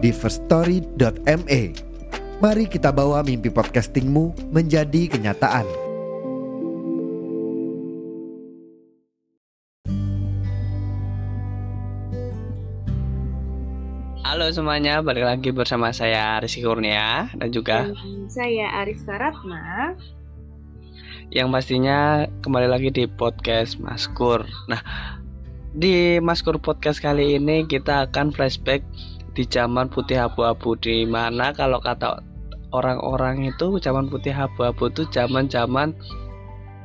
di firststory.me. Mari kita bawa mimpi podcastingmu menjadi kenyataan. Halo semuanya, balik lagi bersama saya Rizky Kurnia dan juga Dan saya Arif Karatma. yang pastinya kembali lagi di podcast Maskur. Nah, di Maskur podcast kali ini kita akan flashback di zaman putih abu-abu di mana kalau kata orang-orang itu zaman putih abu-abu itu zaman-zaman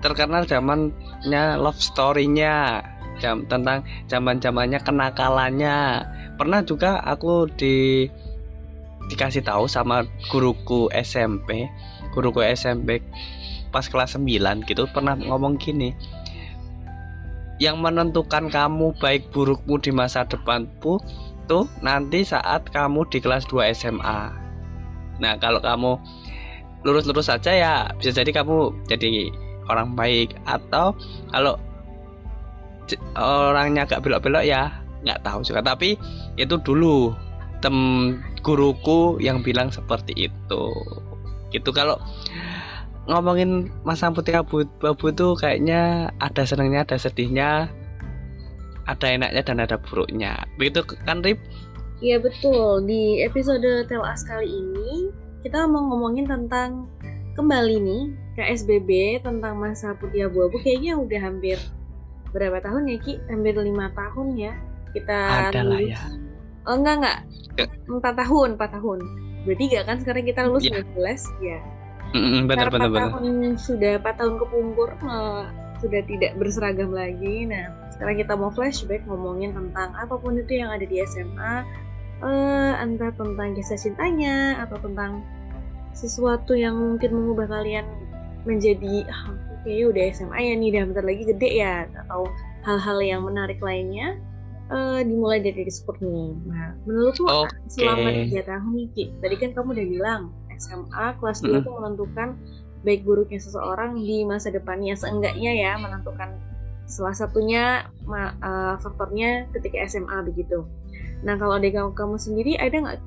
terkenal zamannya love story-nya jam tentang zaman-zamannya kenakalannya. Pernah juga aku di dikasih tahu sama guruku SMP guruku SMP pas kelas 9 gitu pernah ngomong gini yang menentukan kamu baik burukmu di masa depanmu tuh nanti saat kamu di kelas 2 SMA nah kalau kamu lurus-lurus saja ya bisa jadi kamu jadi orang baik. Atau kalau orangnya agak belok-belok ya nggak tahu juga. Tapi itu dulu tem guruku yang bilang seperti itu. Gitu kalau ngomongin masa putih abu abu tuh kayaknya ada senangnya ada sedihnya ada enaknya dan ada buruknya. Begitu kan Rip? Iya betul, di episode Tell Us kali ini kita mau ngomongin tentang kembali nih KSBB tentang masa putih abu-abu kayaknya udah hampir berapa tahun ya Ki? Hampir lima tahun ya. Kita ada lah ya. Oh enggak enggak, empat tahun, empat tahun. Bertiga kan? Sekarang kita lulus Ya. 19 ya. Bener empat bener tahun sudah empat tahun kepungkur eh, sudah tidak berseragam lagi. Nah, sekarang kita mau flashback ngomongin tentang apa pun itu yang ada di SMA, eh entah tentang kisah cintanya atau tentang sesuatu yang mungkin mengubah kalian menjadi ah, oke udah SMA ya nih, dan bentar lagi gede ya atau hal-hal yang menarik lainnya. eh, dimulai dari Discord nih. Nah, menurutmu Oke. selama tiga tahun nih, Ki, tadi kan kamu udah bilang SMA kelas 2 Mm-mm. itu menentukan baik buruknya seseorang di masa depannya seenggaknya ya menentukan salah satunya ma- eh, faktornya ketika SMA begitu. Nah kalau dari kamu, kamu sendiri ada nggak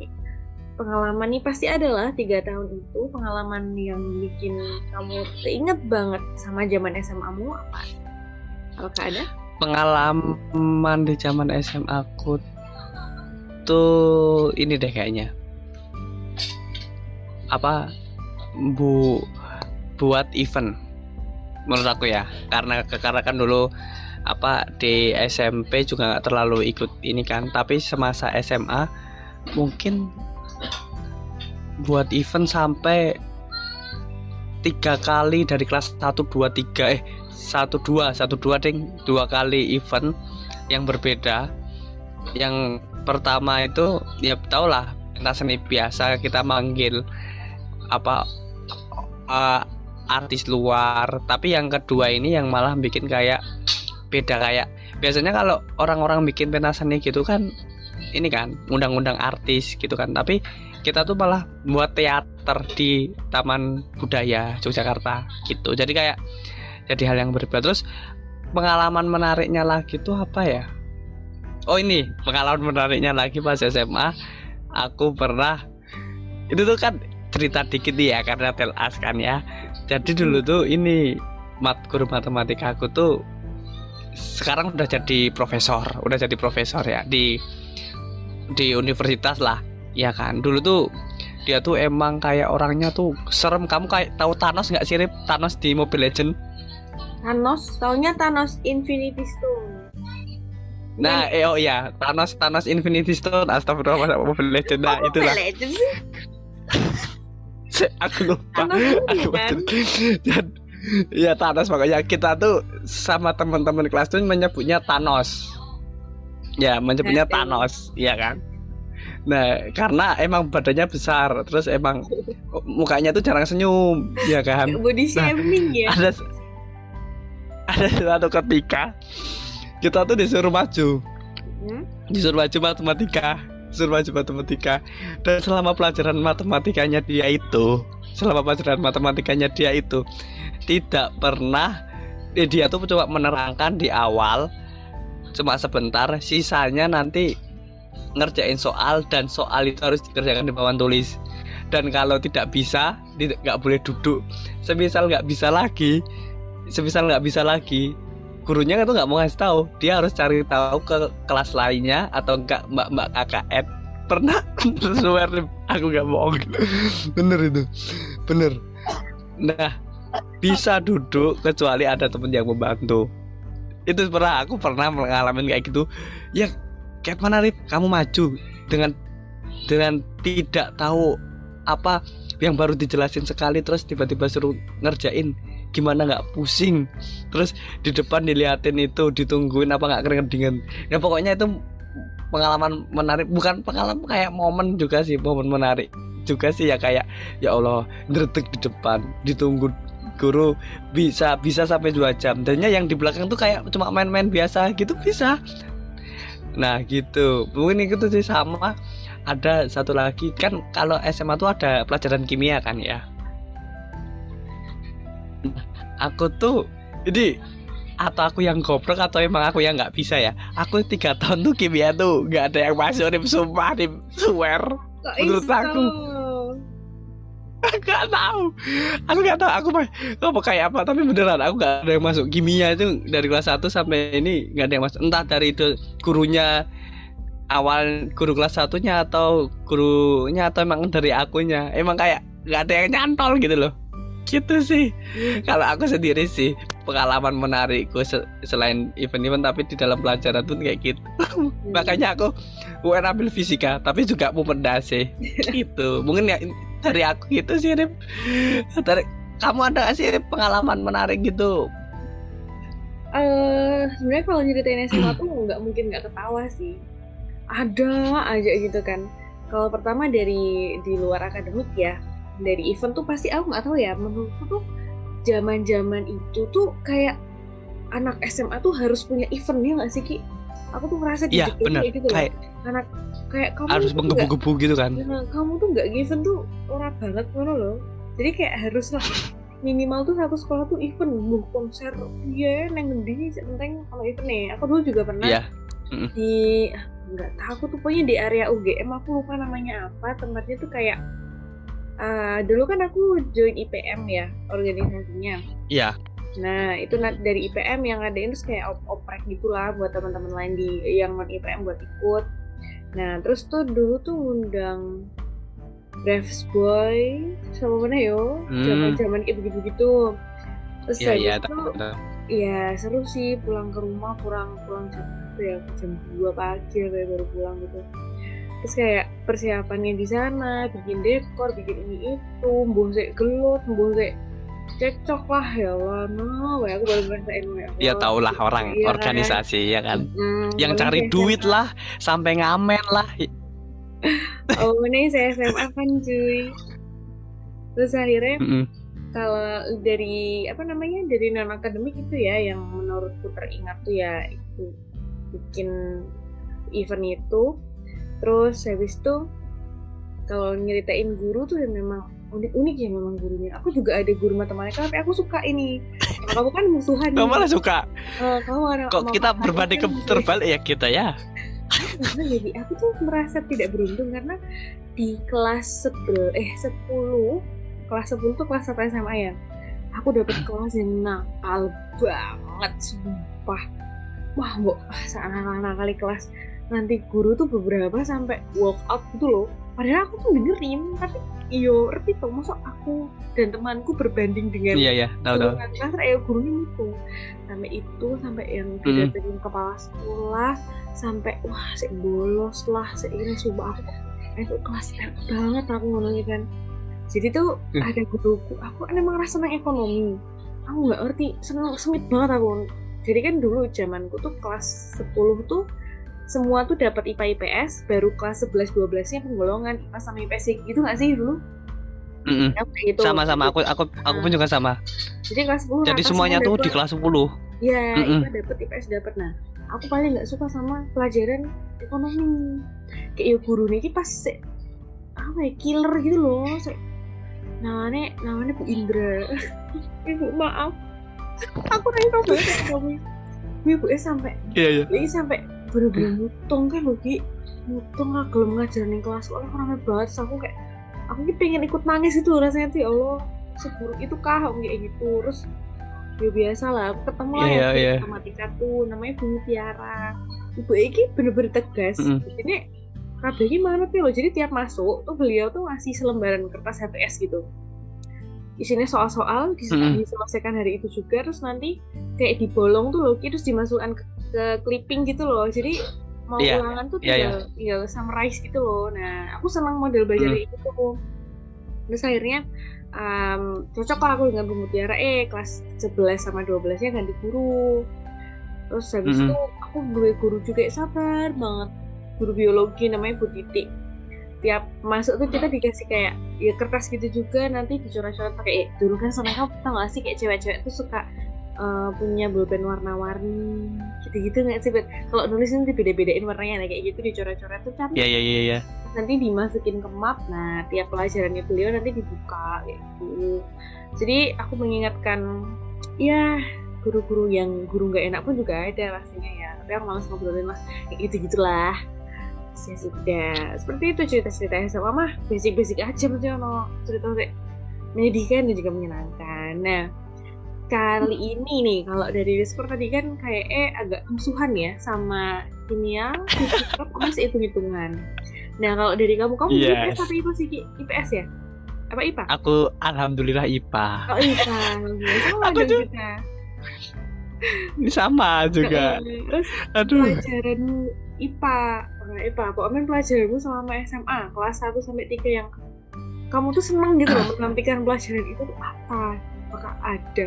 pengalaman nih pasti ada lah tiga tahun itu pengalaman yang bikin kamu keinget banget sama zaman SMA-mu apa? Apakah ada? pengalaman di zaman SMA aku tuh ini deh kayaknya apa bu buat event menurut aku ya. Karena karena kan dulu apa di SMP juga nggak terlalu ikut ini kan. Tapi semasa SMA mungkin buat event sampai tiga kali dari kelas 1 2 3 eh satu dua satu dua ding dua kali event yang berbeda. Yang pertama itu ya tau lah pentas seni biasa kita manggil apa eh, artis luar. Tapi yang kedua ini yang malah bikin kayak beda kayak biasanya kalau orang-orang bikin pentas seni gitu kan ini kan undang-undang artis gitu kan. Tapi kita tuh malah buat teater di Taman Budaya Yogyakarta gitu. Jadi kayak jadi hal yang berbeda. Terus pengalaman menariknya lagi tuh apa ya? Oh ini pengalaman menariknya lagi pas SMA aku pernah itu tuh kan cerita dikit ya karena tel as kan ya jadi dulu tuh ini mat guru matematika aku tuh sekarang udah jadi profesor udah jadi profesor ya di di universitas lah ya kan dulu tuh dia tuh emang kayak orangnya tuh serem kamu kayak tahu Thanos nggak sih Rip? Thanos di Mobile Legend Thanos, taunya Thanos Infinity Stone. Nah, eh oh iya, Thanos Thanos Infinity Stone, astagfirullah Mobile Legend. Nah, Kok itulah. Aku lupa. Aku kan? Dan Iya Thanos makanya kita tuh sama teman-teman kelas tuh menyebutnya Thanos. Ya, menyebutnya Oke. Thanos, iya kan? Nah, karena emang badannya besar, terus emang mukanya tuh jarang senyum, ya kan? Body shaming ya. Ada ada suatu ketika kita tuh disuruh maju, Hmm? disuruh maju matematika, maju matematika. Dan selama pelajaran matematikanya dia itu, selama pelajaran matematikanya dia itu tidak pernah eh, dia tuh coba menerangkan di awal cuma sebentar, sisanya nanti ngerjain soal dan soal itu harus dikerjakan di papan tulis dan kalau tidak bisa nggak boleh duduk semisal nggak bisa lagi semisal nggak bisa lagi gurunya itu nggak mau ngasih tahu. Dia harus cari tahu ke kelas lainnya atau enggak mbak mbak KKN pernah? Swear aku nggak bohong. Bener itu. Bener. Nah bisa duduk kecuali ada temen yang membantu. Itu pernah aku pernah mengalami kayak gitu. Ya kayak mana Rip? Kamu maju dengan dengan tidak tahu apa yang baru dijelasin sekali terus tiba-tiba suruh ngerjain gimana nggak pusing? Terus di depan diliatin itu ditungguin apa nggak keringetan ya pokoknya itu pengalaman menarik. Bukan pengalaman kayak momen juga sih momen menarik juga sih ya kayak ya Allah ngeretek di depan ditunggu guru bisa bisa sampai dua jam. Dannya yang di belakang tuh kayak cuma main-main biasa gitu bisa. Nah gitu. Mungkin itu sih sama. Ada satu lagi kan kalau SMA tuh ada pelajaran kimia kan ya aku tuh ini atau aku yang goblok atau emang aku yang nggak bisa ya? Aku tiga tahun tuh kimia tuh nggak ada yang masuk nih sumpah nih swear. Kok Menurut iso? aku. nggak tahu. Aku nggak tahu aku mah apa kayak apa? Tapi beneran aku nggak ada yang masuk. Kimia itu dari kelas 1 sampai ini nggak ada yang masuk. Entah dari itu gurunya awal guru kelas satunya atau gurunya atau emang dari akunya. Emang kayak nggak ada yang nyantol gitu loh gitu sih kalau aku sendiri sih pengalaman menarikku se- selain event-event tapi di dalam pelajaran tuh kayak gitu makanya aku UN ambil fisika tapi juga mau sih gitu mungkin ya dari aku gitu sih Rip. dari kamu ada gak sih Rip, pengalaman menarik gitu Eh, sebenarnya kalau nyeritain SMA tuh nggak mungkin nggak ketawa sih. Ada aja gitu kan. Kalau pertama dari di luar akademik ya, dari event tuh pasti aku nggak tahu ya. Menurutku tuh zaman-zaman itu tuh kayak anak SMA tuh harus punya event ya nggak sih Ki? Aku tuh ngerasa Iya gitu bener kayak gitu loh. kayak Anak kayak kamu harus menggebu-gebu gitu kan Nah, kamu tuh nggak given tuh ora banget ngono loh. Jadi kayak harus lah minimal tuh satu sekolah tuh event buh konser iya neng ngendi sih penting kalau event nih. Aku dulu juga pernah Iya. di ah, nggak tahu aku tuh pokoknya di area UGM aku lupa namanya apa tempatnya tuh kayak ah, dulu kan aku join IPM ya organisasinya. iya Nah itu dari IPM yang ngadain terus kayak op oprek gitulah buat teman-teman lain di yang non IPM buat ikut. Nah terus tuh dulu tuh ngundang Braves Boy sama mana yo Hmm. zaman zaman kayak begitu gitu. Terus itu, tahu, tahu. Iya seru sih pulang ke rumah pulang pulang jam ya jam 2 pagi kayak baru pulang gitu terus kayak persiapannya di sana bikin dekor bikin ini itu sik gelut sik cekcok lah ya Allah no wah, aku baru ngerasain ya ya tau lah orang kan? organisasi ya kan Hmm, yang cari saya duit SMA. lah sampai ngamen lah oh ini saya SMA kan cuy terus akhirnya Mm-mm. kalau dari apa namanya dari non akademik itu ya yang menurutku teringat tuh ya itu bikin event itu terus habis itu kalau nyeritain guru tuh yang memang unik-unik ya memang gurunya. Aku juga ada guru matematika tapi aku suka ini. Kalau kamu kan musuhan Kamu malah suka? Eh, kamu kok kita berbanding kan terbalik ya kita ya? Karena jadi aku tuh merasa tidak beruntung karena di kelas 11 eh 10 kelas 10 tuh kelas 1 SMA ya. Aku dapet kelas yang nakal banget sumpah. Wah mbok seanak-anak kali kelas nanti guru tuh beberapa sampai walk out gitu loh. Padahal aku tuh dengerin tapi iyo ngerti tuh masa aku dan temanku berbanding dengan iya ya tahu tahu. kelas eh gurunya itu sampai itu sampai yang Mm. didatengin kepala sekolah sampai wah sik bolos lah sik ini sumpah aku itu kelas banget aku ngomongnya kan. Jadi tuh Hmm. ada guruku aku kan emang rasa seneng ekonomi. Aku nggak ngerti seneng sengit banget aku. Jadi kan dulu zamanku tuh kelas 10 tuh semua tuh dapat IPA IPS baru kelas 11 12 nya penggolongan IPA sama IPS gitu nggak sih dulu? Mm-mm. Ya, kayak gitu. sama sama aku aku aku pun juga sama. Jadi kelas 10 jadi rata semuanya semua tuh di dapet. kelas 10 ya Mm-mm. IPA dapat IPS dapat nah aku paling nggak suka sama pelajaran ekonomi. Kayak ya guru nih pas se- apa ya killer gitu loh. Se- namanya namanya Bu Indra. Ibu maaf. Aku nanya kamu ibu sampai iya iya. Sampai bener-bener mutung kan loh Ki mutung lah gelem ngajarin di kelas. Soalnya rame banget terus aku kayak aku ki pengen ikut nangis itu rasanya tuh ya Allah seburuk itu kah? Aku kayak gitu terus ya biasa lah aku ketemu lah Iya, yang iya. matematika tuh namanya Bu Tiara. Ibu Eki bener-bener tegas. Mm-mm. ini kabeh mana tuh loh jadi tiap masuk tuh beliau tuh ngasih selembaran kertas HTS gitu. Isinya soal-soal dis- Mm-mm. diselesaikan hari itu juga terus nanti kayak dibolong tuh loh terus dimasukkan ke, ke clipping gitu loh. Jadi mau Iya, ulangan tuh iya, tinggal tinggal summarize gitu loh. Nah aku senang model belajar Hmm. itu tuh. Terus akhirnya um, cocok lah aku dengan Bu Mutiara eh kelas 11 sama 12 nya ganti guru. Terus habis Mm-mm. itu aku dua guru juga sabar banget. Guru biologi namanya Bu Titik tiap masuk tuh kita dikasih kayak ya kertas gitu juga. Nanti dicoret-coret pakai eh, dulu kan sama kamu tau gak sih? Kayak cewek-cewek tuh suka eh, punya bolpen warna-warni. Gitu-gitu nggak sih kalau nulis nanti beda-bedain warnanya nah, kayak gitu dicoret-coret tuh cantik. Iya iya iya iya. Nanti dimasukin ke map nah tiap pelajarannya beliau nanti dibuka kayak gitu. Jadi aku mengingatkan ya guru-guru yang guru nggak enak pun juga ada pastinya ya. Tapi aku malas ngobrolin lah kayak gitu gitulah ya sudah. Seperti itu cerita-cerita SMA mah. Basic-basic aja maksudnya no cerita kayak menyedihkan dan juga menyenangkan. Nah kali ini nih kalau dari Whisper tadi kan kayak eh agak musuhan ya sama kimia fisika masih hitung-hitungan. Nah kalau dari kamu kamu Yes. IPS apa IPA sih? IPS ya? Apa IPA aku alhamdulillah IPA oh IPA sama Aku dong juga. kita ini sama juga. Terus aduh. pelajaran IPA nah, IPA pokoknya pelajaranmu selama SMA kelas 1 sampai 3 yang kamu tuh seneng gitu loh menantikan pelajaran itu apa? Apakah ada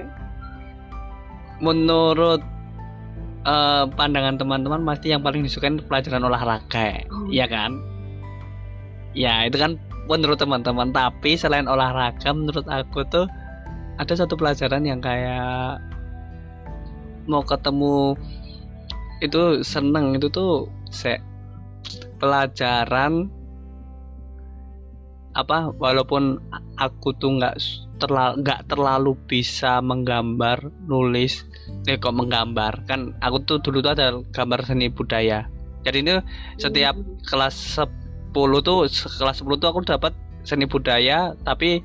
menurut eh, pandangan teman-teman pasti yang paling disukai pelajaran olahraga Oh. iya kan ya itu kan menurut teman-teman tapi selain olahraga menurut aku tuh ada satu pelajaran yang kayak mau ketemu itu seneng itu tuh se pelajaran apa walaupun aku tuh nggak terlalu nggak terlalu bisa menggambar nulis eh kok menggambar kan aku tuh dulu tuh ada gambar seni budaya. Jadi ini setiap Hmm. kelas 10 tuh kelas 10 tuh aku dapat seni budaya tapi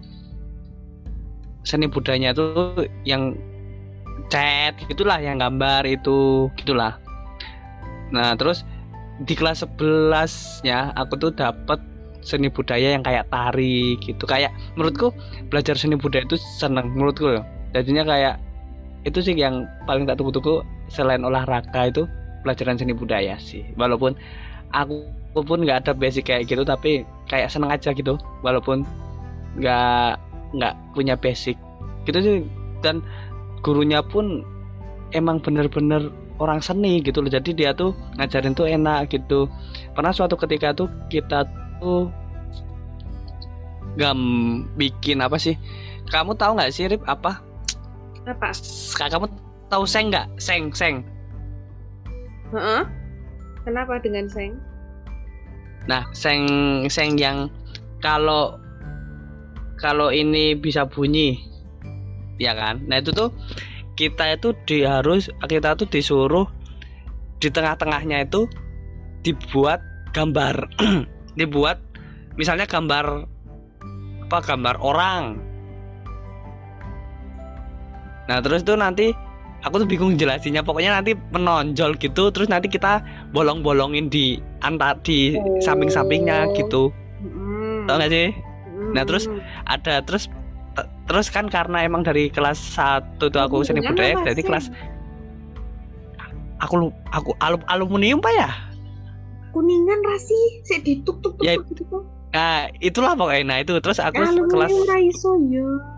seni budayanya tuh yang cat gitulah yang gambar itu gitulah. Nah terus di kelas 11 nya aku tuh dapat seni budaya yang kayak tari gitu. Kayak menurutku belajar seni budaya itu seneng menurutku loh jadinya kayak itu sih yang paling tak tunggu-tunggu selain olahraga itu pelajaran seni budaya sih. Walaupun aku pun nggak ada basic kayak gitu tapi kayak seneng aja gitu. Walaupun nggak nggak punya basic. Gitu sih. Dan gurunya pun emang bener-bener orang seni gitu loh. Jadi dia tuh ngajarin tuh enak gitu. Pernah suatu ketika tuh kita tuh gam bikin apa sih? Kamu tahu nggak sih Rip apa apa Kak, kamu tahu seng nggak seng seng Heeh. kenapa dengan seng Nah, seng seng yang kalau kalau ini bisa bunyi, ya kan? Nah itu tuh kita itu di harus kita tuh disuruh di tengah-tengahnya itu dibuat gambar, dibuat misalnya gambar apa gambar orang. Nah terus tuh nanti aku tuh bingung jelasinnya. Pokoknya nanti menonjol gitu terus nanti kita bolong-bolongin di antar di Oh. samping-sampingnya gitu. Mm. tau gak sih? Mm. Nah, terus ada terus te- terus kan karena emang dari kelas 1 tuh aku seni budaya jadi kelas aku aku alum aluminium pak ya? Kuningan rasi. Sik dituk tuk tuk Ya, gitu nah itulah pokoknya. Nah itu. Terus aku kelas aluminium raiso ya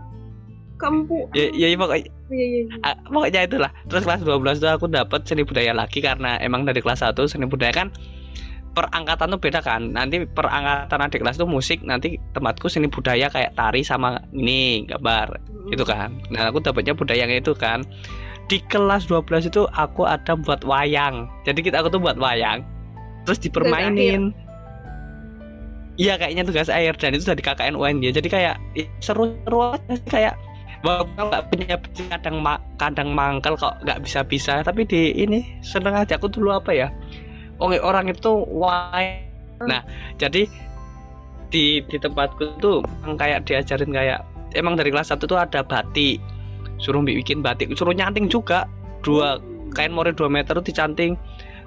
Kamu ya ya, ya pokoknya Iya iya. iya. ah, pokoknya itulah. Terus kelas 12 tuh aku dapat seni budaya lagi karena emang dari kelas 1 seni budaya kan per angkatan tuh beda kan. Nanti per angkatan adik kelas tuh musik nanti tempatku seni budaya kayak tari sama ini gambar itu kan. Nah aku dapatnya budaya yang itu kan. Di kelas 12 itu aku ada buat wayang. Jadi kita aku tuh buat wayang terus dipermainin. iya kayaknya tugas air dan itu dari KKN UNY jadi kayak ih, seru-seru aja kayak walaupun nggak punya kadang ma- kadang mangkel kok nggak bisa bisa tapi di ini seneng aja. Aku dulu apa ya? Oh orang itu wayang nah jadi di di tempatku tuh kayak diajarin kayak emang dari kelas 1 tuh ada batik. Suruh bikin batik suruh nyanting juga. Dua kain morir 2 meter tuh dicanting.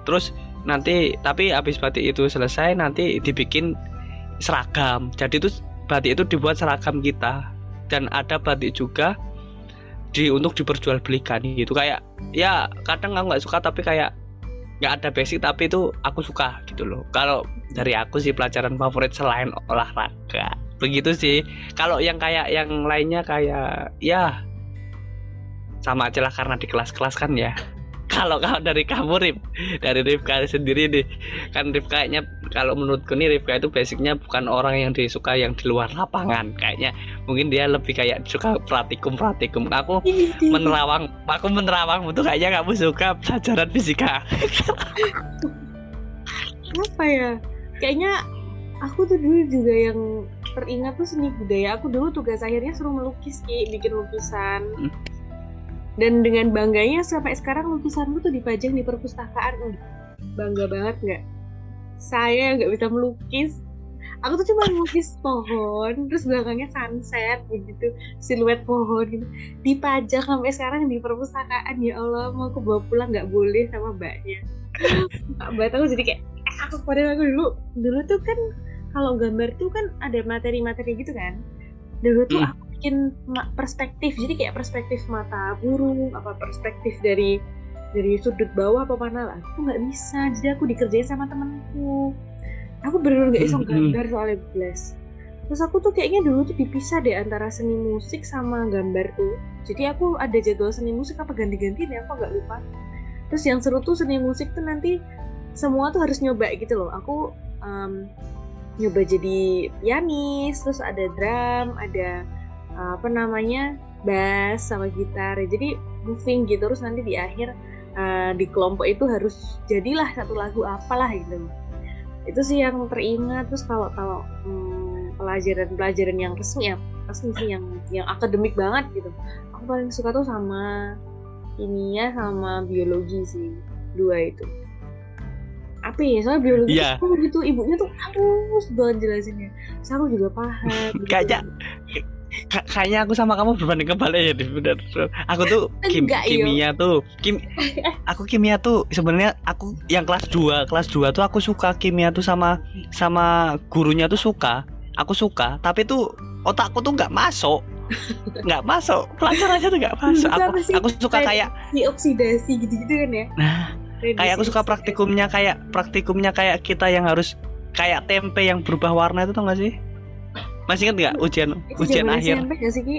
Terus nanti tapi habis batik itu selesai nanti dibikin seragam. Jadi itu batik itu dibuat seragam kita dan ada batik juga di untuk diperjualbelikan gitu. Kayak ya kadang aku nggak suka tapi kayak nggak ada basic tapi itu aku suka gitu loh. Kalau dari aku sih pelajaran favorit selain olahraga. Begitu sih. Kalau yang kayak yang lainnya kayak ya sama aja lah karena di kelas-kelas kan ya kalau kalau dari kamu Rip. Dari Rifka sendiri nih. Kan Rifka kayaknya kalau menurutku nih Rifka itu basicnya bukan orang yang disuka yang di luar lapangan. Kayaknya mungkin dia lebih kayak suka praktikum praktikum aku menerawang aku menerawang tuh kayaknya kamu suka pelajaran fisika. Apa ya? Kayaknya aku tuh dulu juga yang teringat tuh seni budaya. Aku dulu tugas akhirnya suruh melukis ki bikin lukisan. Hmm. Dan dengan bangganya sampai sekarang lukisanku tuh dipajang di perpustakaan. Bangga banget nggak? Saya nggak bisa melukis. Aku tuh cuma melukis pohon terus belakangnya sunset begitu. Siluet pohon gitu. Dipajang sampai sekarang di perpustakaan. Ya Allah mau aku bawa pulang nggak boleh sama mbaknya. Mbak aku jadi kayak "Eh, aku padahal aku dulu. Dulu tuh kan kalau gambar tuh kan ada materi-materi gitu kan. Dulu tuh Hmm. aku bikin perspektif. Jadi kayak perspektif mata burung apa perspektif dari dari sudut bawah apa mana lah. Aku nggak bisa. Jadi aku dikerjain sama temanku. Aku bener-bener nggak bisa Hmm. gambar soalnya bless. Terus aku tuh kayaknya dulu tuh dipisah deh antara seni musik sama gambar tuh jadi aku ada jadwal seni musik apa ganti-ganti deh aku nggak lupa. Terus yang seru tuh seni musik tuh nanti semua tuh harus nyoba gitu loh. Aku em, nyoba jadi pianis terus ada drum ada uh, apa namanya bass sama gitar. Jadi moving gitu terus nanti di akhir uh, di kelompok itu harus jadilah satu lagu apalah gitu. Itu sih yang teringat. Terus kalau kalau hmm, pelajaran-pelajaran yang resmi ya resmi sih yang yang akademik banget gitu. Aku paling suka tuh sama kimia sama biologi sih dua itu. Apa ya? Soalnya biologi Iya. tuh gitu. Ibunya tuh halus banget jelasinnya. Terus aku juga paham gitu. Kayaknya aku sama kamu berbanding kebalik ya Div. bener aku tuh kim- Enggak, kimia tuh kim aku kimia tuh sebenarnya aku yang kelas 2 kelas 2 tuh aku suka kimia tuh sama sama gurunya tuh suka aku suka tapi tuh otakku tuh nggak masuk nggak masuk pelajarannya tuh nggak masuk. Aku aku suka kayak di oksidasi gitu-gitu kan ya? Nah kayak aku suka praktikumnya kayak praktikumnya kayak kita yang harus kayak tempe yang berubah warna itu tau gak sih masih inget nggak ujian ujian akhir? SMP gak sih Ki?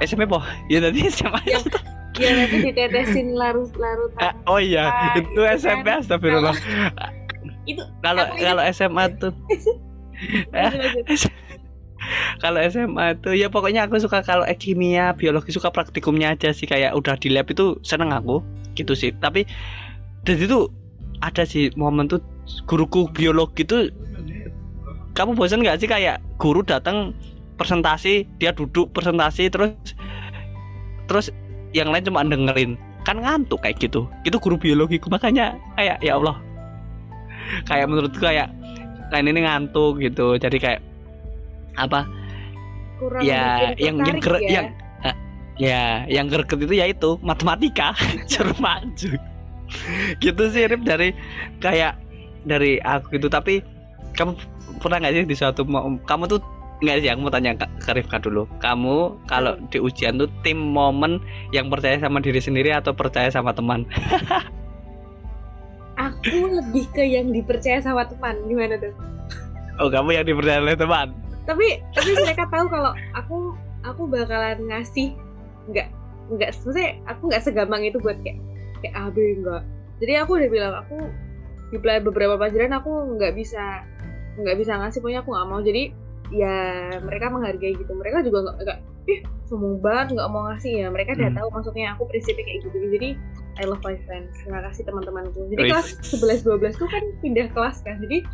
SMP po ya tadi SMA Yang- ya nanti ditetesin larut-larut Ah, oh iya Ah, itu itu kan. SMP astagfirullah. Itu kalau kalau SMA tuh. Eh? kalau SMA tuh ya pokoknya aku suka kalau kimia biologi suka praktikumnya aja sih. Kayak udah di lab itu seneng aku gitu sih. Tapi dan itu ada sih momen tuh guruku biologi tuh kamu bosan nggak sih kayak guru datang presentasi dia duduk presentasi terus terus yang lain cuma dengerin? Kan ngantuk kayak gitu. Itu guru biologiku makanya kayak ya Allah. Kayak menurutku kayak kayak ini ngantuk gitu. Jadi kayak apa kurang ya yang yang ger- ya. yang ya yang greget itu ya itu matematika. Maju. Gitu sih Rip dari kayak dari aku gitu. Tapi kamu pernah nggak sih di suatu kamu tuh nggak sih aku mau tanya ke, ke Rifka dulu. Kamu kalau di ujian tuh tim momen yang percaya sama diri sendiri atau percaya sama teman? Aku lebih ke yang dipercaya sama teman gimana tuh? Oh kamu yang dipercaya oleh teman? Tapi tapi mereka tahu kalau aku aku bakalan ngasih nggak nggak maksudnya aku nggak segampang itu buat kayak kayak AB enggak jadi aku udah bilang aku di beberapa pelajaran aku nggak bisa nggak bisa ngasih pokoknya aku nggak mau. Jadi ya mereka menghargai gitu. Mereka juga nggak nggak ih sombong banget nggak mau ngasih. Ya mereka udah Hmm. tahu maksudnya aku prinsipnya kayak gitu. Jadi I love my friends. Terima kasih teman-temanku. Jadi Wih. kelas 11 12 tuh kan pindah kelas kan. Jadi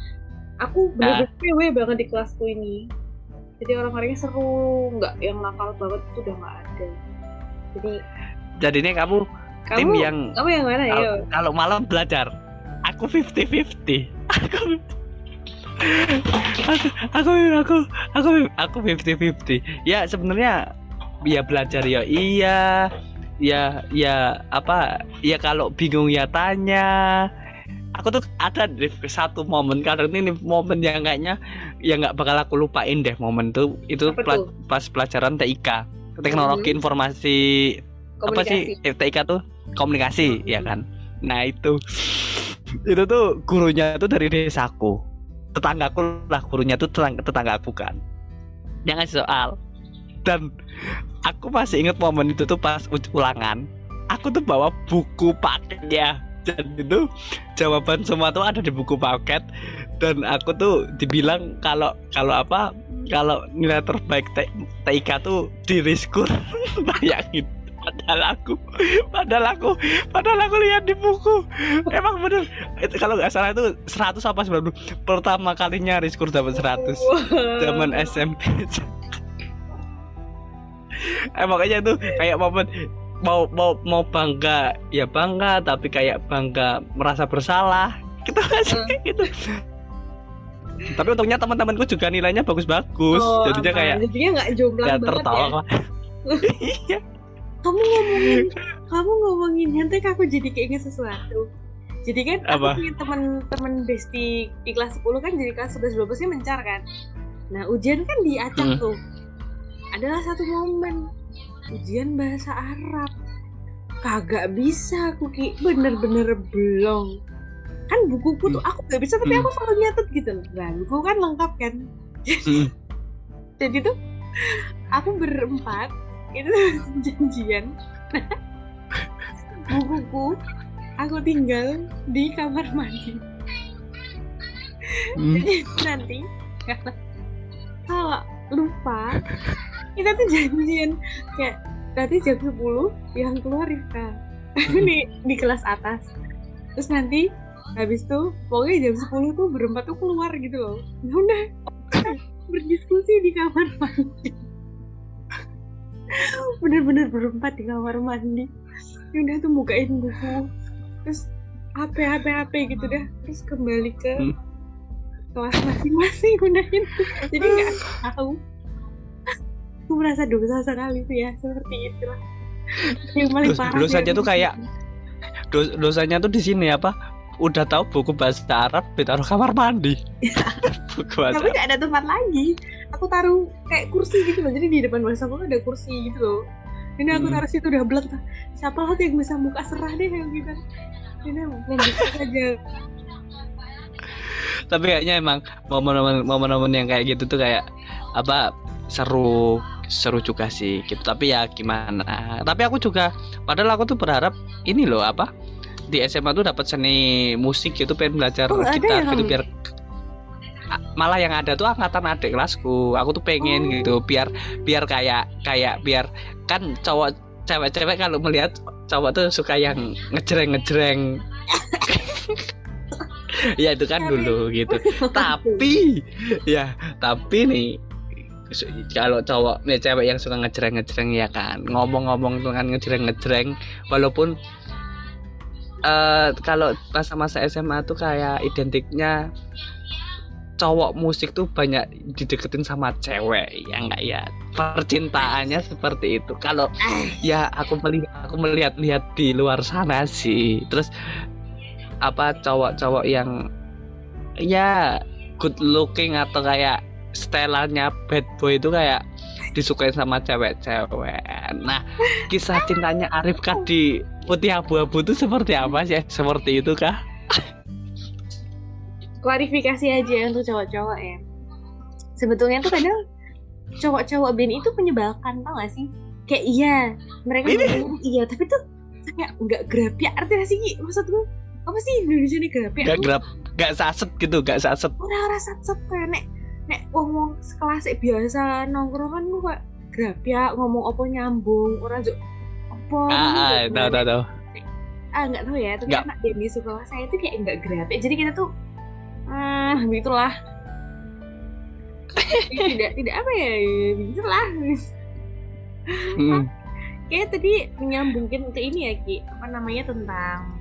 aku Ah. bener-bener PW banget di kelasku ini. Jadi orang-orangnya seru nggak yang nakal banget itu udah nggak ada. Jadi Jadi ini kamu kamu tim yang kamu yang mana? ya kalau, kalau malam belajar. Aku 50-50. Aku aku aku aku aku aku 50-50. Ya sebenarnya ya belajar ya iya. Ya ya apa? Ya kalau bingung ya tanya. Aku tuh ada di satu momen karena ini momen yang kayaknya ya nggak bakal aku lupain deh momen tuh itu Apa pela- tuh? pas pelajaran TIK teknologi informasi apa sih TIK tuh komunikasi ya kan nah itu itu tuh gurunya tuh dari desaku tetanggaku lah gurunya tuh tetangga tetanggaku kan. Dia ngasih soal. Dan aku masih inget momen itu tuh pas ulangan. Aku tuh bawa buku paketnya. Dan itu jawaban semua tuh ada di buku paket. Dan aku tuh dibilang kalau kalau apa kalau nilai terbaik TIK tuh di riskur bayangin padahal aku padahal aku padahal aku lihat di buku. Emang bener. Itu kalau nggak salah itu 100 apa 90 pertama kalinya riskur dapat 100 zaman SMP eh makanya tuh kayak momen mau mau mau bangga ya bangga tapi kayak bangga merasa bersalah. Gitu kan sih? Gitu. Tapi untungnya teman-temanku juga nilainya bagus-bagus. Oh, jadinya kayak jadinya nggak jomplang ya banget tertawa ya iya kamu ngomongin kamu ngomongin nanti aku jadi keinget sesuatu. Jadi kan Apa? aku punya teman-teman besti di kelas 10 kan jadi kelas 11 12 nya mencar kan. Nah ujian kan diacak Hmm. tuh. Adalah satu momen. Ujian bahasa Arab. Kagak bisa aku ki. Bener-bener belum kan bukuku tuh aku gak bisa tapi Hmm. aku selalu nyatet gitu. Nah buku kan lengkap kan. Hmm. jadi tuh aku berempat itu janjian. Bukuku aku tinggal di kamar mandi. Hmm. jadi nanti kalau lupa kita tuh janjian. Kayak nanti jam 10 yang keluar Rifka di di kelas atas. Terus nanti habis tuh pokoknya jam 10 tuh berempat tuh keluar gitu loh. Ya udah. Berdiskusi di kamar mandi bener-bener berempat di kamar mandi. Ya udah tuh bukain buku. Terus HP HP HP gitu dah. Terus kembali ke Hmm. kelas masing-masing gunain jadi nggak tahu. Aku merasa dosa sekali tuh ya seperti itulah. Yang paling parah dosanya ya. tuh kayak dos- dosanya tuh di sini apa? Udah tahu buku bahasa Arab ditaruh kamar mandi. Buku bahasa tapi nggak ada tempat lagi aku taruh kayak kursi gitu loh. Jadi di depan bahasa aku ada kursi gitu loh. Ini aku Hmm. taruh situ udah blek siapa lah yang bisa buka serah deh yang gitu. Ini membuka aja. Tapi kayaknya emang momen-momen momen-momen yang kayak gitu tuh kayak apa seru seru juga sih gitu. Tapi ya gimana. Tapi aku juga padahal aku tuh berharap ini loh apa di SMA tuh dapat seni musik gitu pengen belajar Oh, gitar ya gitu biar malah yang ada tuh angkatan adik kelasku. Aku tuh pengen Oh. gitu biar biar kayak kayak biar kan cowok cewek-cewek kalau melihat cowok tuh suka yang ngejreng ngejreng ya itu kan dulu gitu. Tapi ya tapi nih kalau cowok nih cewek yang suka ngejreng ngejreng ya kan? Ngomong-ngomong dengan ngejreng ngejreng walaupun eh kalau masa-masa SMA tuh kayak identiknya cowok musik tuh banyak dideketin sama cewek ya enggak ya percintaannya seperti itu kalau ya aku melihat aku melihat lihat di luar sana sih terus apa cowok-cowok yang ya good looking atau kayak stylenya bad boy itu kayak disukai sama cewek-cewek. Nah, kisah cintanya Arif kan di Putih Abu-Abu itu seperti apa sih? Seperti itu kah? Klarifikasi aja untuk cowok-cowok ya. Sebetulnya tuh kadang cowok-cowok band itu menyebalkan tau gak sih? Kayak iya mereka iya tapi tuh kayak nggak grapya arti gak sih maksud gue apa sih Indonesia ini grapya gak grab gak saset gitu gak saset. Orang-orang sat-sat kayak nek nek ngomong sekelas kayak biasa nongkrong kan gue kayak grapya ngomong apa nyambung orang juga apa ah, ah gitu. tahu tahu tahu. Ah nggak tahu ya tapi Nggak. anak di sekolah saya itu kayak nggak grapya jadi kita tuh ah begitulah. Tidak tidak apa ya begitulah. Hmm. kayak tadi menyambungin ke ini ya Ki apa namanya tentang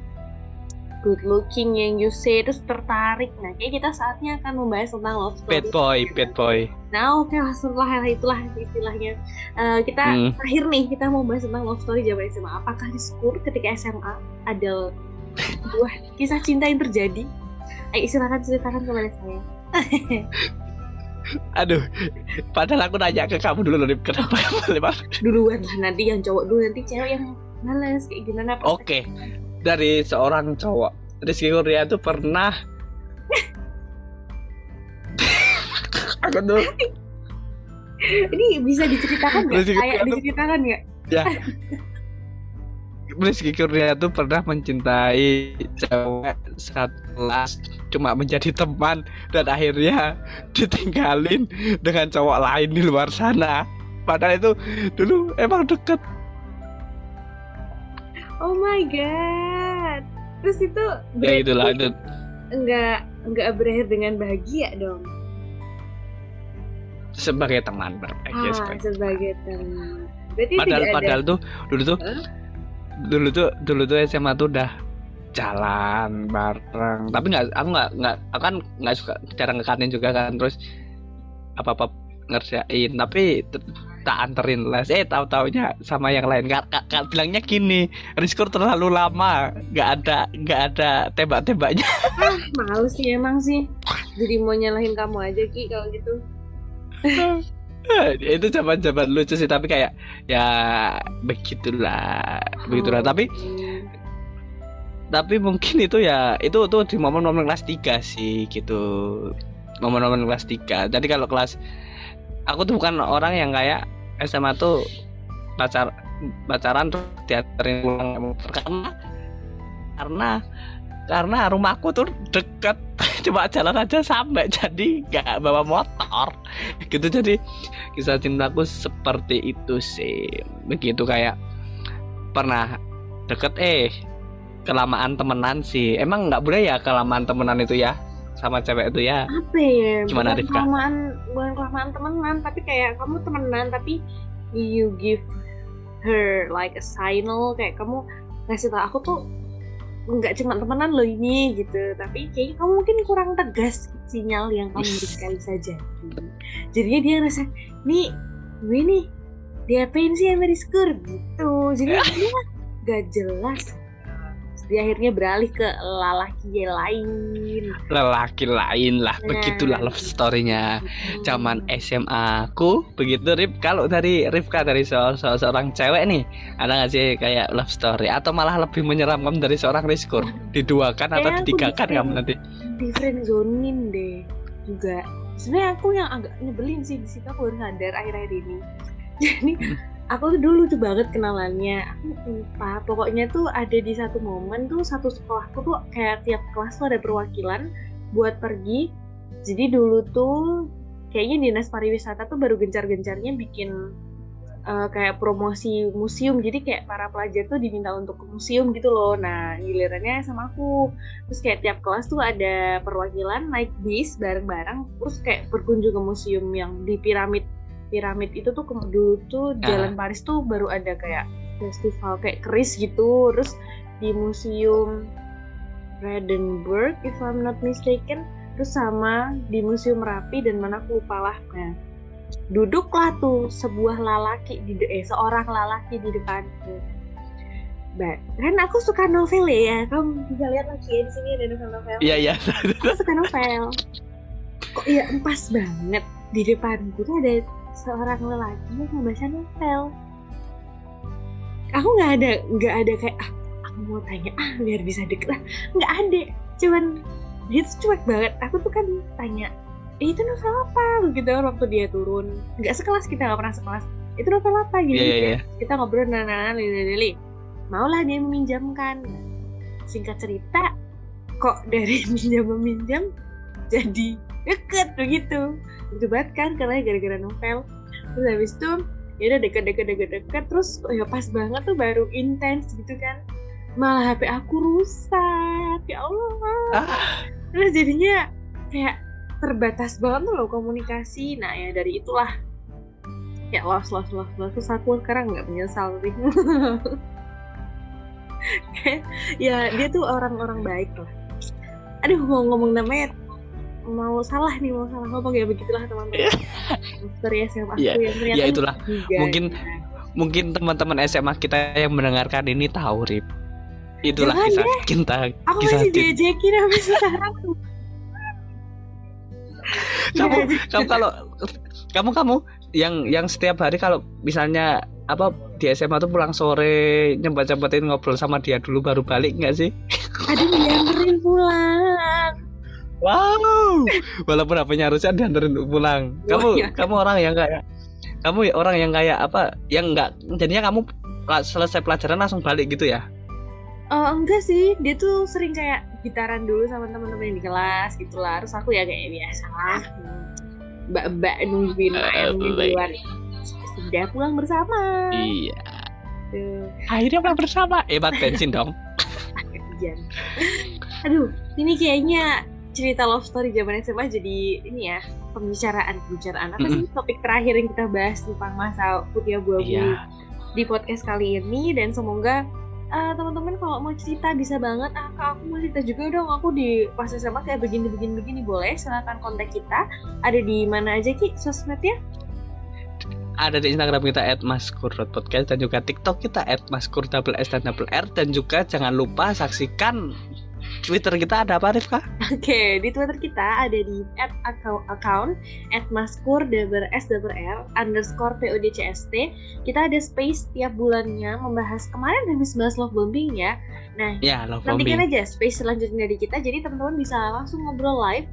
good looking yang you say terus tertarik. Nah kayak kita saatnya akan membahas tentang love story. Bad boy bad boy. nah oke lah setelah itulah istilahnya. Eh, kita Hmm. terakhir nih kita mau bahas tentang love story zaman SMA apakah di ketika SMA ada sebuah kisah cinta yang terjadi ayo silakan ceritakan kepada saya. Aduh padahal aku nanya ke kamu dulu Rip kenapa kamu lewat duluan lah nanti yang cowok dulu nanti cewek yang males kayak gimana? Oke, dari seorang cowok Rizky Kurnia itu pernah Aku tuh ini bisa diceritakan nggak? Kayak diceritakan nggak Rizky Kurnia itu pernah mencintai cewek satu kelas Cuma menjadi teman Dan akhirnya ditinggalin dengan cowok lain di luar sana. Padahal itu dulu emang deket. Oh my god. Terus itu Ya itu nggak nggak berakhir dengan bahagia dong? Sebagai teman berbagai ah sebagai sebagai teman. Berarti padahal padahal tuh dulu tuh Hah? Dulu tuh dulu tuh SMA tuh udah jalan bareng. Tapi nggak aku nggak nggak aku kan nggak suka jarang ke kantin juga kan terus apa apa ngerjain. Tapi tak anterin les eh tahu taunya sama yang lain. Kak, kak, bilangnya gini Rizkur terlalu lama. Nggak ada nggak ada tembak tembaknya ah males sih emang sih. Jadi mau nyalahin kamu aja ki kalau gitu itu zaman zaman lucu sih tapi kayak ya begitulah begitulah. Tapi tapi mungkin itu ya itu tuh di momen-momen kelas 3 sih gitu. Momen-momen kelas 3 jadi kalau kelas aku tuh bukan orang yang kayak SMA tuh pacar pacaran terus dianterin pulang karena karena karena rumahku tuh deket cuma jalan aja sampai jadi nggak bawa motor. Gitu jadi kisah cintaku seperti itu sih. Begitu kayak pernah deket eh kelamaan temenan sih. Emang nggak boleh ya kelamaan temenan itu ya sama cewek itu ya? Apa ya? Gimana, bukan Rifka? kelamaan bukan kelamaan temenan tapi kayak kamu temenan tapi you give her like a signal. Kayak kamu ngasih tau aku tuh nggak cuma temenan loh ini gitu. Tapi kayaknya kamu mungkin kurang tegas sinyal yang kamu berikan bisa jadi. Jadinya dia ngerasa nih gue nih diapain sih sama Rizkur gitu. Jadi dia gak jelas di akhirnya beralih ke lelaki lain. Lelaki lain lah Nah. begitulah love story-nya. Zaman SMA aku begitu Rif kalau dari Rifka dari se se- seorang cewek nih ada nggak sih kayak love story? Atau malah lebih menyeramkan dari seorang Rizkur? Diduakan atau aku ditigakan kamu nanti? Di friend zonein deh juga. Sebenarnya aku yang agak nyebelin sih di situ aku baru sadar akhir-akhir ini. Jadi aku tuh dulu lucu banget kenalannya. Aku lupa. Pokoknya tuh ada di satu momen tuh satu sekolahku tuh kayak tiap kelas tuh ada perwakilan buat pergi. Jadi dulu tuh kayaknya dinas pariwisata tuh baru gencar-gencarnya bikin eh, kayak promosi museum. Jadi kayak para pelajar tuh diminta untuk ke museum gitu loh. Nah gilirannya sama aku. Terus kayak tiap kelas tuh ada perwakilan naik bis bareng-bareng. Terus kayak berkunjung ke museum yang di piramid piramid itu tuh dulu tuh Ah. jalan Paris tuh baru ada kayak festival kayak keris gitu terus di museum Brandenburg if I'm not mistaken terus sama di museum Merapi dan mana aku lupa lah nah duduklah tuh sebuah lalaki di de- eh seorang lalaki di depanku. Ba- kan aku suka novel ya kamu bisa lihat lagi ya di sini ada novel-novel. Iya iya. Aku suka novel. Kok iya pas banget. Di depanku tuh ada seorang lelaki yang membaca novel. Aku nggak ada nggak ada kayak ah aku mau tanya ah biar bisa deket. Lah nggak ada. Cuman dia tuh cuek banget. Aku tuh kan tanya eh, itu novel apa? Gitu waktu dia turun. Nggak sekelas kita nggak pernah sekelas. Itu novel apa? Iya, iya, kayak iya. kita ngobrol nah nah lili lili. Maulah dia meminjamkan. Singkat cerita kok dari minjam meminjam jadi deket begitu itu banget kan karena gara-gara novel. Terus habis itu ya udah deket deket deket deket. Terus oh ya pas banget tuh baru intens gitu kan. Malah HP aku rusak ya Allah. Ah. terus jadinya kayak terbatas banget tuh loh komunikasi. Nah ya dari itulah. Ya lost lost lost lost. Terus aku sekarang nggak menyesal sih. Ya dia tuh orang-orang baik lah. Aduh mau ngomong namanya mau salah nih mau salah ngomong ya begitulah teman-teman story SMA aku Iya, yang ternyata ya itulah. juga. Mungkin- Mungkin teman-teman SMA kita yang mendengarkan ini tahu Rip. Itulah Jangan kisah cinta aku kisah masih diajakin sampai sekarang Kamu Diajakin. kamu kalau kamu kamu yang yang setiap hari kalau misalnya apa di SMA tuh pulang sore nyempet-nyempetin ngobrol sama dia dulu baru balik nggak sih? ada yang dianterin pulang Wow, walaupun HP-nya harusnya dianterin pulang. Kamu Oh, iya. kamu orang yang kayak kamu ya orang yang kayak apa? Yang enggak jadinya kamu selesai pelajaran langsung balik gitu ya? Oh enggak sih, dia tuh sering kayak gitaran dulu sama teman-teman yang di kelas gitu lah. Terus aku ya kayak biasa lah, mbak-mbak nungguin ayam di luar. Sudah pulang bersama. Iya. Tuh, Akhirnya pulang bersama. Hebat bensin dong. kasihan. Aduh, ini kayaknya cerita love story zaman SMA jadi ini ya pembicaraan pembicaraan. Apa sih topik terakhir yang kita bahas tentang masa putih abu-abu Iya. di podcast kali ini? Dan semoga uh, teman-teman kalau mau cerita bisa banget. Ah kak aku mau cerita juga dong. Aku di pas SMA kayak begini begini begini. Boleh silahkan kontak kita. Ada di mana aja ki sosmednya? Ada di Instagram kita @maskur.podcast dan juga TikTok kita @maskur double S dan double R. Dan juga jangan lupa saksikan Twitter kita ada apa Rifka? oke di twitter kita ada di at account, account at maskur double s double r underscore podcast kita ada space tiap bulannya membahas kemarin habis bahas love bombing ya Ya, love nantikan bombing. aja space selanjutnya dari kita jadi teman-teman bisa langsung ngobrol live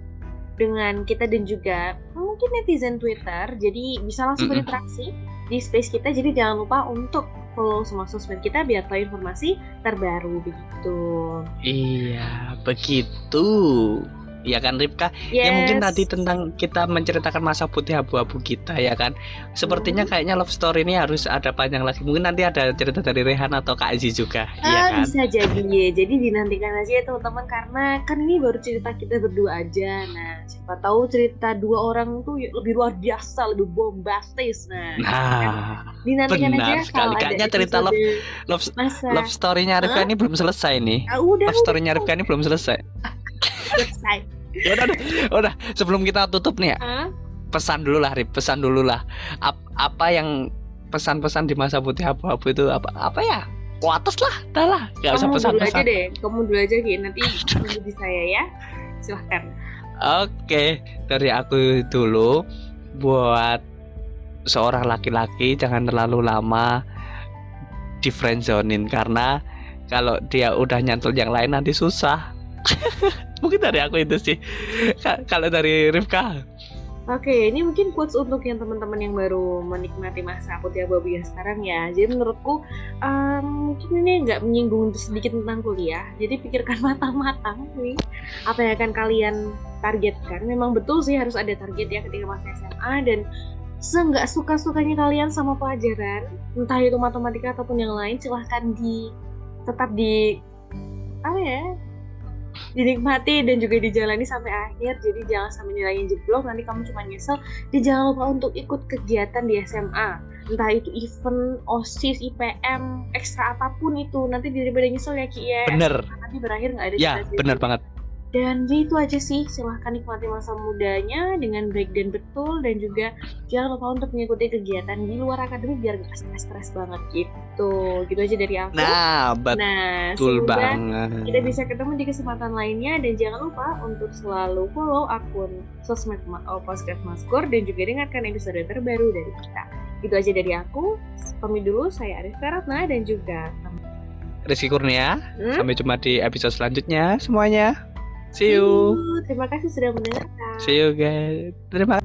dengan kita dan juga mungkin netizen Twitter jadi bisa langsung Mm-mm. berinteraksi di space kita jadi jangan lupa untuk follow semua sosmed kita biar tahu informasi terbaru begitu Iya, begitu. Ya kan Rifka? Ya mungkin Yes. tadi tentang kita menceritakan masa putih abu-abu kita ya kan. Sepertinya Hmm. kayaknya love story ini harus ada panjang lagi. Mungkin nanti ada cerita dari Rehan atau Kak Aziz juga, Ah, iya kan? bisa jadi ya. Jadi dinantikan aja ya teman-teman karena kan ini baru cerita kita berdua aja. Nah, siapa tahu cerita dua orang tuh ya lebih luar biasa, lebih bombastis. Nah, Nah, dinantikan benar aja sekali. kalau ada Kayaknya cerita episode love masa. love story-nya Rifka ini belum selesai nih. Ah, udah, Love story-nya Rifka ini belum selesai. Selesai. Ya udah, udah, udah. Sebelum kita tutup nih ya, Ah, pesan dulu lah, Rif. Pesan dulu lah. Ap- apa yang pesan-pesan di masa putih abu-abu itu apa? Apa ya? Kuatas lah, dah lah. Gak usah kamu dulu aja pesan-pesan. deh. Kamu dulu aja Ki. Nanti tunggu di saya ya. Silahkan. Oke, dari aku dulu buat seorang laki-laki jangan terlalu lama di friendzonin karena kalau dia udah nyantol yang lain nanti susah. Mungkin dari aku itu sih. Ka- Kalau dari Rifka, Oke, ini mungkin quotes untuk yang teman-teman yang baru menikmati masa putih abu-abu yang sekarang ya. Jadi menurutku em, mungkin ini nggak menyinggung sedikit tentang kuliah. Jadi pikirkan matang-matang nih apa yang akan kalian targetkan. Memang betul sih harus ada target ya ketika masa SMA dan seenggak suka-sukanya kalian sama pelajaran, entah itu matematika ataupun yang lain, silahkan di tetap di apa ya dinikmati dan juga dijalani sampai akhir. Jadi jangan sampai nilainya jeblok nanti kamu cuma nyesel. Dan jangan lupa untuk ikut kegiatan di SMA entah itu event osis IPM ekstra apa pun itu. Nanti daripada nyesel ya Ki ya. Bener. nanti berakhir nggak ada Ya, bener banget. Dan itu aja sih silahkan nikmati masa mudanya dengan baik dan betul dan juga jangan lupa untuk mengikuti kegiatan di luar akademik biar gak stres-stres banget gitu gitu aja dari aku Nah, betul nah banget. kita bisa ketemu di kesempatan lainnya dan jangan lupa untuk selalu follow akun sosmed oh, podcast Maskur dan juga dengarkan episode terbaru dari kita. Itu aja dari aku. Pamit dulu saya Arif Karatna dan juga Rizky Kurnia. Hmm? Sampai jumpa di episode selanjutnya semuanya. See you. Terima kasih sudah mendengarkan. See you guys. Terima